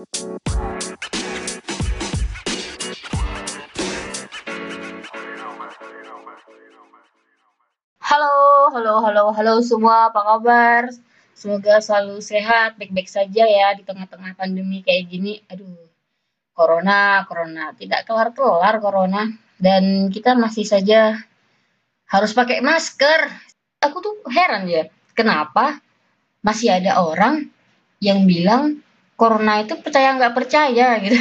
Halo, halo, halo, halo semua, apa kabar? Semoga selalu sehat, baik-baik saja ya di tengah-tengah pandemi kayak gini. Aduh, corona, corona, tidak kelar-kelar corona. Dan kita masih saja harus pakai masker. Aku tuh heran ya, kenapa masih ada orang yang bilang corona itu percaya nggak percaya gitu.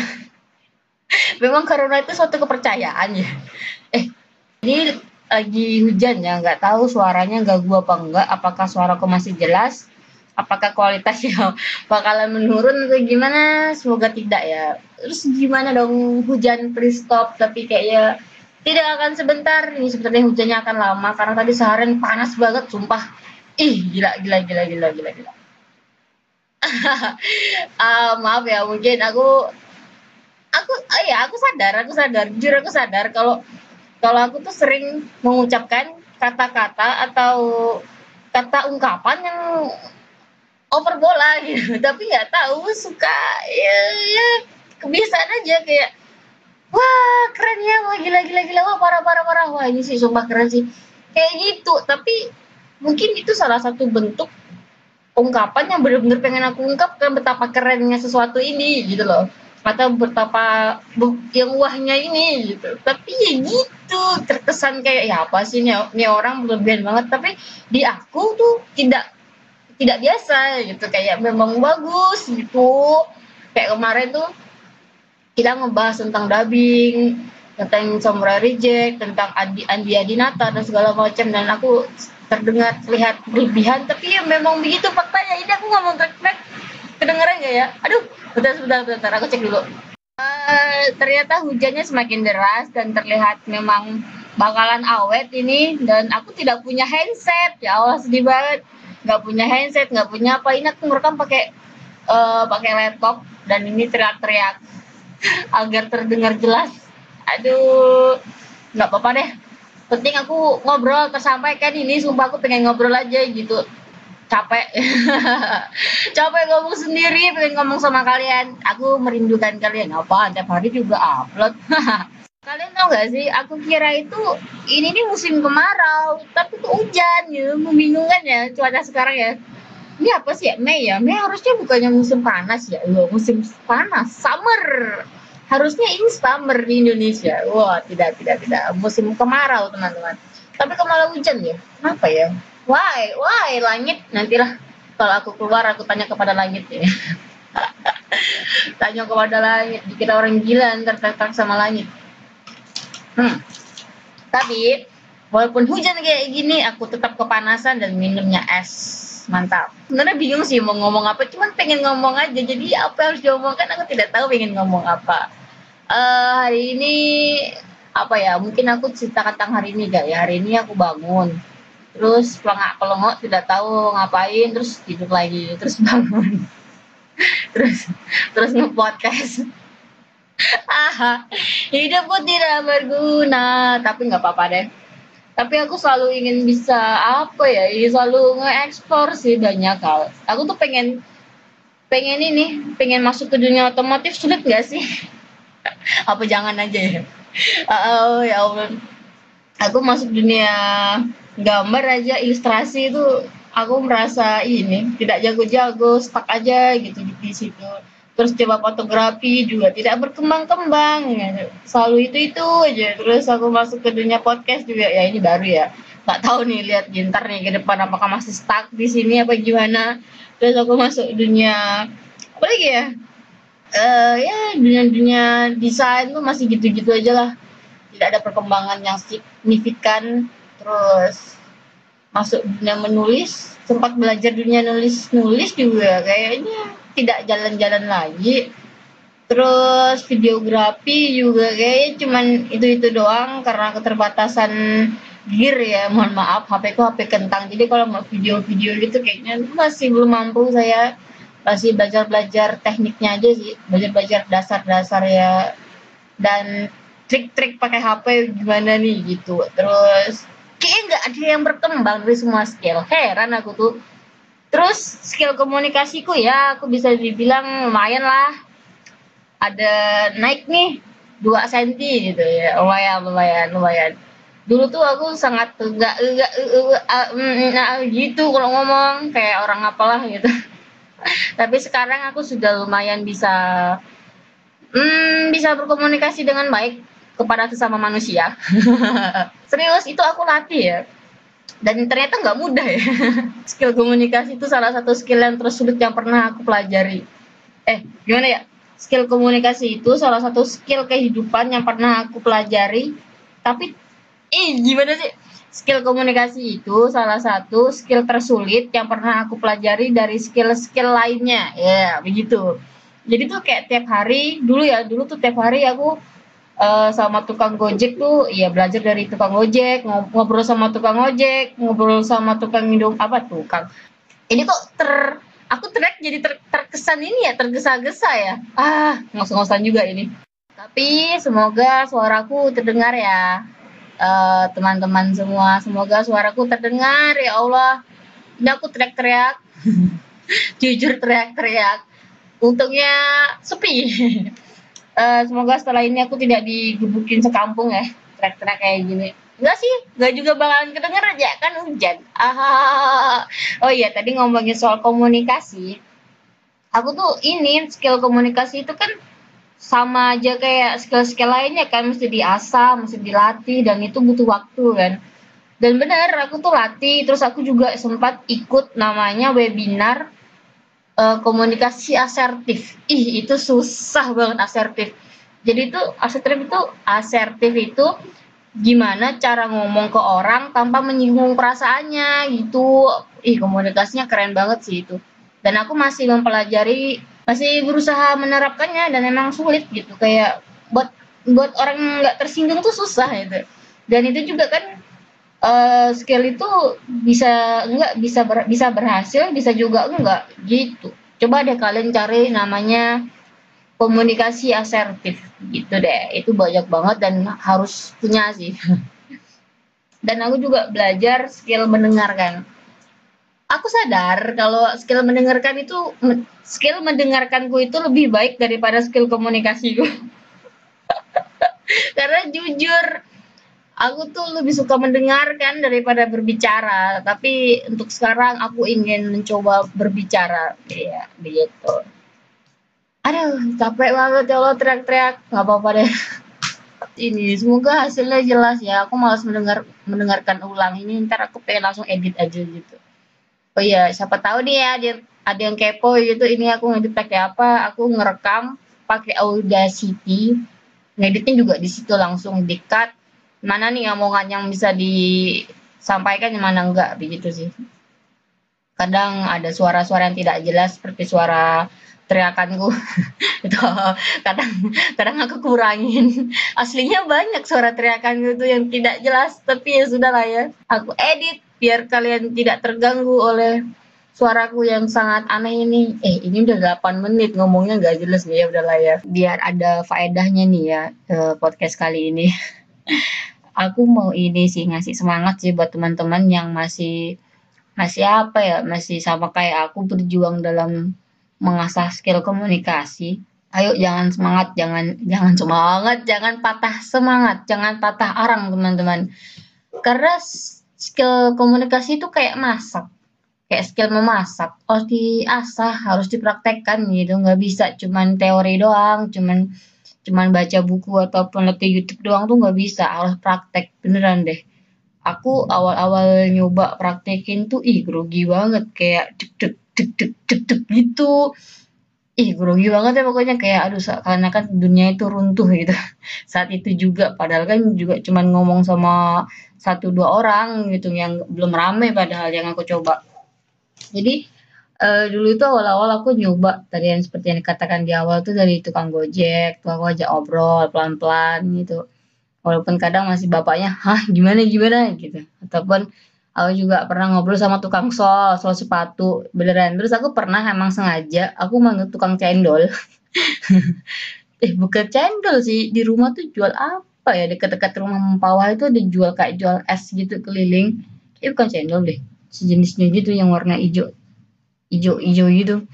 Memang corona itu suatu kepercayaan ya. Eh, ini lagi hujan ya, nggak tahu suaranya nggak gua apa enggak, apakah suaraku masih jelas, apakah kualitasnya bakalan menurun atau gimana, semoga tidak ya. Terus gimana dong hujan please stop, tapi kayaknya tidak akan sebentar, ini sepertinya hujannya akan lama, karena tadi seharian panas banget, sumpah. Ih, gila, gila, gila, gila, gila, gila. Uh, maaf ya, mungkin aku, aku, uh, ya aku sadar, aku sadar, jujur aku sadar kalau kalau aku tuh sering mengucapkan kata-kata atau kata ungkapan yang over bola gitu. Tapi nggak tahu suka ya, ya kebiasaan aja kayak wah keren ya wah gila gila gila wah parah parah parah wah ini sih sumpah keren sih. Kayak gitu tapi mungkin itu salah satu bentuk ungkapan yang benar-benar pengen aku ungkapkan betapa kerennya sesuatu ini gitu loh. Atau betapa yang wahnya ini gitu. Tapi ya gitu terkesan kayak ya apa sih ini, ini orang berlebihan banget. Tapi di aku tuh tidak tidak biasa gitu. Kayak memang bagus gitu. Kayak kemarin tuh kita ngebahas tentang dubbing tentang Samurai Reject tentang Andi Andi Adinata dan segala macam. Dan aku terdengar terlihat berlebihan tapi ya memang begitu faktanya. Ini aku ngomong track kedengeran gak ya? Aduh Bentar, sebentar, bentar. Aku cek dulu. Uh, ternyata hujannya semakin deras dan terlihat memang bakalan awet ini dan aku tidak punya handset. Ya Allah sedih banget. Nggak punya handset nggak punya apa. Ini aku merekam pakai uh, pakai laptop dan ini teriak-teriak agar terdengar jelas. Aduh nggak apa-apa deh penting aku ngobrol tersampaikan ini sumpah aku pengen ngobrol aja gitu. Capek. Capek ngomong sendiri pengen ngomong sama kalian. Aku merindukan kalian. Apa tiap hari juga upload. Kalian tau gak sih aku kira itu ini nih musim kemarau tapi tuh hujan ya. Membingungkan ya cuaca sekarang ya. Ini apa sih ya? Mei ya? Mei harusnya bukannya musim panas ya? Loh musim panas summer harusnya ini summer di Indonesia. Wah tidak tidak tidak. Musim kemarau teman-teman. Tapi kemalau hujan ya? Kenapa ya? Why? Why? Langit? Nantilah kalau aku keluar aku tanya kepada langit ya. Tanya kepada langit. Dikira orang gila ntar tertak sama langit. Hmm. tapi walaupun hujan kayak gini aku tetap kepanasan dan minumnya es. Mantap. Sebenarnya bingung sih mau ngomong apa. Cuman pengen ngomong aja. Jadi apa yang harus diomongkan aku tidak tahu pengen ngomong apa uh, hari ini apa ya mungkin aku cerita tentang hari ini gak ya. Hari ini aku bangun. Terus pelengak pelengok tidak tahu ngapain terus tidur lagi terus bangun. Terus terus ngepodcast. Ah hidupku tidak berguna. Tapi nggak apa-apa deh. Tapi aku selalu ingin bisa apa ya ini selalu nge-explore sih banyak hal. Aku tuh pengen pengen ini pengen masuk ke dunia otomotif. Sulit gak sih apa jangan aja ya? Oh ya Allah. Aku masuk dunia gambar aja ilustrasi itu aku merasa ini tidak jago-jago stuck aja gitu di situ. Terus coba fotografi juga tidak berkembang-kembang. Selalu itu itu aja. Terus aku masuk ke dunia podcast juga. Ya ini baru ya. Nggak tahu nih lihat gintar nih ke depan apakah masih stuck di sini apa gimana. Terus aku masuk dunia apa lagi ya uh, ya dunia-dunia desain tuh masih gitu-gitu aja lah. Tidak ada perkembangan yang signifikan. Terus masuk dunia menulis sempat belajar dunia nulis nulis juga kayaknya tidak jalan-jalan lagi. Terus videografi juga kayaknya cuman itu itu doang karena keterbatasan gear ya. Mohon maaf HP ku HP kentang. Jadi kalau mau video-video gitu kayaknya masih belum mampu saya masih belajar-belajar tekniknya aja sih belajar-belajar dasar-dasar ya dan trik-trik pakai HP gimana nih gitu terus kayaknya nggak ada yang berkembang dari semua skill heran aku tuh terus skill komunikasiku ya aku bisa dibilang lumayan lah ada naik nih dua senti gitu ya lumayan lumayan lumayan dulu tuh aku sangat enggak enggak gitu kalau ngomong kayak orang apalah gitu tapi sekarang aku sudah lumayan bisa hmm, bisa berkomunikasi dengan baik kepada sesama manusia. Serius itu aku latih ya. Dan ternyata nggak mudah ya. Skill komunikasi itu salah satu skill yang tersulit yang pernah aku pelajari. Eh gimana ya? Skill komunikasi itu salah satu skill kehidupan yang pernah aku pelajari. Tapi eh gimana sih skill komunikasi itu salah satu skill tersulit yang pernah aku pelajari dari skill-skill lainnya. Ya begitu. Jadi tuh kayak tiap hari dulu ya dulu tuh tiap hari aku uh, sama tukang gojek tuh ya belajar dari tukang gojek ngobrol sama tukang ojek ngobrol sama tukang minum apa tukang ini kok ter aku teriak jadi ter, terkesan ini ya tergesa-gesa ya? Ah ngos-ngosan juga ini. Tapi semoga suaraku terdengar ya eh, teman-teman semua. Semoga suaraku terdengar ya Allah. Ini aku teriak-teriak. Jujur teriak-teriak. Untungnya sepi. Uh, semoga setelah ini aku tidak digebukin sekampung ya. Teriak-teriak kayak gini. Enggak sih, enggak juga bakalan kedenger aja kan hujan. Ah, oh iya tadi ngomongin soal komunikasi. Aku tuh ini skill komunikasi itu kan sama aja kayak skill-skill lainnya kan mesti diasah, mesti dilatih dan itu butuh waktu kan. Dan benar aku tuh latih, terus aku juga sempat ikut namanya webinar uh, komunikasi asertif. Ih, itu susah banget asertif. Jadi itu asertif itu asertif itu gimana cara ngomong ke orang tanpa menyinggung perasaannya gitu ih komunikasinya keren banget sih itu dan aku masih mempelajari masih berusaha menerapkannya dan emang sulit gitu. Kayak buat buat orang nggak tersinggung tuh susah gitu. Dan itu juga kan uh, skill itu bisa enggak bisa ber, bisa berhasil bisa juga enggak gitu. Coba deh kalian cari namanya komunikasi asertif gitu deh. Itu banyak banget dan harus punya sih. Dan aku juga belajar skill mendengarkan aku sadar kalau skill mendengarkan itu skill mendengarkanku itu lebih baik daripada skill komunikasiku. Karena jujur aku tuh lebih suka mendengarkan daripada berbicara. Tapi untuk sekarang aku ingin mencoba berbicara. Ya begitu. Aduh capek banget ya Allah teriak-teriak. Nggak apa-apa deh. Ini semoga hasilnya jelas ya. Aku malas mendengar mendengarkan ulang. Ini ntar aku pengen langsung edit aja gitu oh iya siapa tahu nih ya ada, ada yang kepo gitu ini aku ngedit pakai apa aku ngerekam pakai Audacity. Ngeditnya juga di situ langsung dikat. Mana nih omongan yang bisa disampaikan yang mana enggak begitu sih. Kadang ada suara-suara yang tidak jelas seperti suara teriakanku. Itu kadang kadang aku kurangin. Aslinya banyak suara teriakan itu yang tidak jelas tapi ya sudah lah ya. Aku edit biar kalian tidak terganggu oleh suaraku yang sangat aneh ini. Eh ini udah 8 menit ngomongnya nggak jelas. Nih ya udah lah ya. Biar ada faedahnya nih ya eh, podcast kali ini. Aku mau ini sih ngasih semangat sih buat teman-teman yang masih masih apa ya masih sama kayak aku berjuang dalam mengasah skill komunikasi. Ayo jangan semangat, jangan jangan semangat, jangan patah semangat, jangan patah arang teman-teman. Karena skill komunikasi itu kayak masak, kayak skill memasak. Harus diasah, harus dipraktekkan gitu. Nggak bisa cuman teori doang, cuman cuman baca buku ataupun lihat YouTube doang tuh nggak bisa. Harus praktek beneran deh. Aku awal-awal nyoba praktekin tuh ih grogi banget kayak deg deg deg deg deg deg gitu ih grogi banget ya pokoknya. Kayak aduh karena kan dunia itu runtuh gitu. Saat itu juga padahal kan juga cuman ngomong sama satu dua orang gitu yang belum rame padahal yang aku coba. Jadi uh, dulu itu awal-awal aku nyoba tadi yang seperti yang dikatakan di awal tuh dari tukang gojek tuh aku aja obrol pelan-pelan gitu. Walaupun kadang masih bapaknya hah gimana gimana? gitu. Ataupun aku juga pernah ngobrol sama tukang sol sol sepatu beneran. Terus aku pernah emang sengaja aku manggil tukang cendol. Eh bukan cendol sih di rumah tuh jual apa ya? Dekat-dekat rumah mempawah itu ada jual kayak jual es gitu keliling. Itu bukan cendol deh sejenisnya gitu yang warna hijau. Hijau hijau gitu.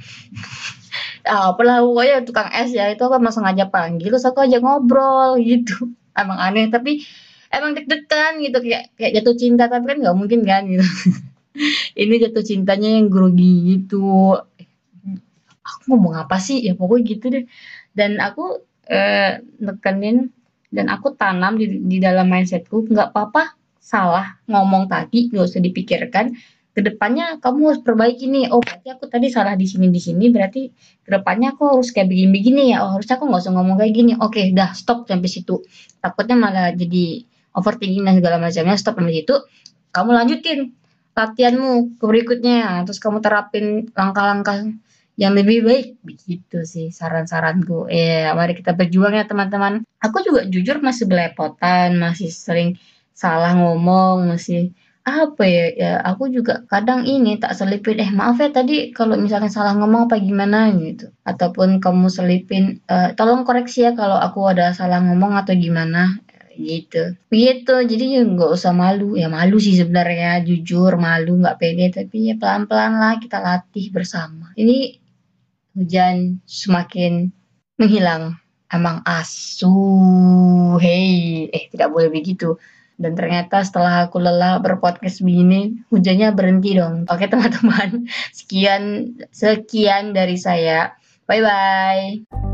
Ah, apalah pokoknya tukang es ya itu aku emang sengaja panggil terus aku aja ngobrol gitu. Emang aneh tapi emang deg-degan gitu kayak kayak jatuh cinta tapi kan nggak mungkin kan gitu. Ini jatuh cintanya yang grogi gitu. Aku ngomong apa sih? Ya pokoknya gitu deh. Dan aku eh, nekenin dan aku tanam di, di dalam mindsetku nggak apa-apa salah ngomong tadi nggak usah dipikirkan. Ke depannya kamu harus perbaiki nih. Oh berarti aku tadi salah di sini di sini berarti ke depannya aku harus kayak begini-begini ya. Oh harusnya aku nggak usah ngomong kayak gini. Oke dah stop sampai situ. Takutnya malah jadi overthinking dan segala macamnya stop sampai situ kamu lanjutin latihanmu ke berikutnya terus kamu terapin langkah-langkah yang lebih baik begitu sih saran-saranku eh mari kita berjuang ya teman-teman aku juga jujur masih belepotan masih sering salah ngomong masih apa ya, ya aku juga kadang ini tak selipin, "Eh, maaf ya tadi kalau misalkan salah ngomong apa gimana?" gitu. Ataupun kamu selipin, uh, "Tolong koreksi ya kalau aku ada salah ngomong atau gimana." Gitu. Begitu, jadi ya nggak usah malu. Ya malu sih sebenarnya, jujur malu, nggak pede, tapi ya pelan-pelan lah kita latih bersama. Ini hujan semakin menghilang. Emang asu, hei, eh tidak boleh begitu. Dan ternyata setelah aku lelah berpodcast begini, hujannya berhenti dong. Oke teman-teman, sekian sekian dari saya. Bye bye.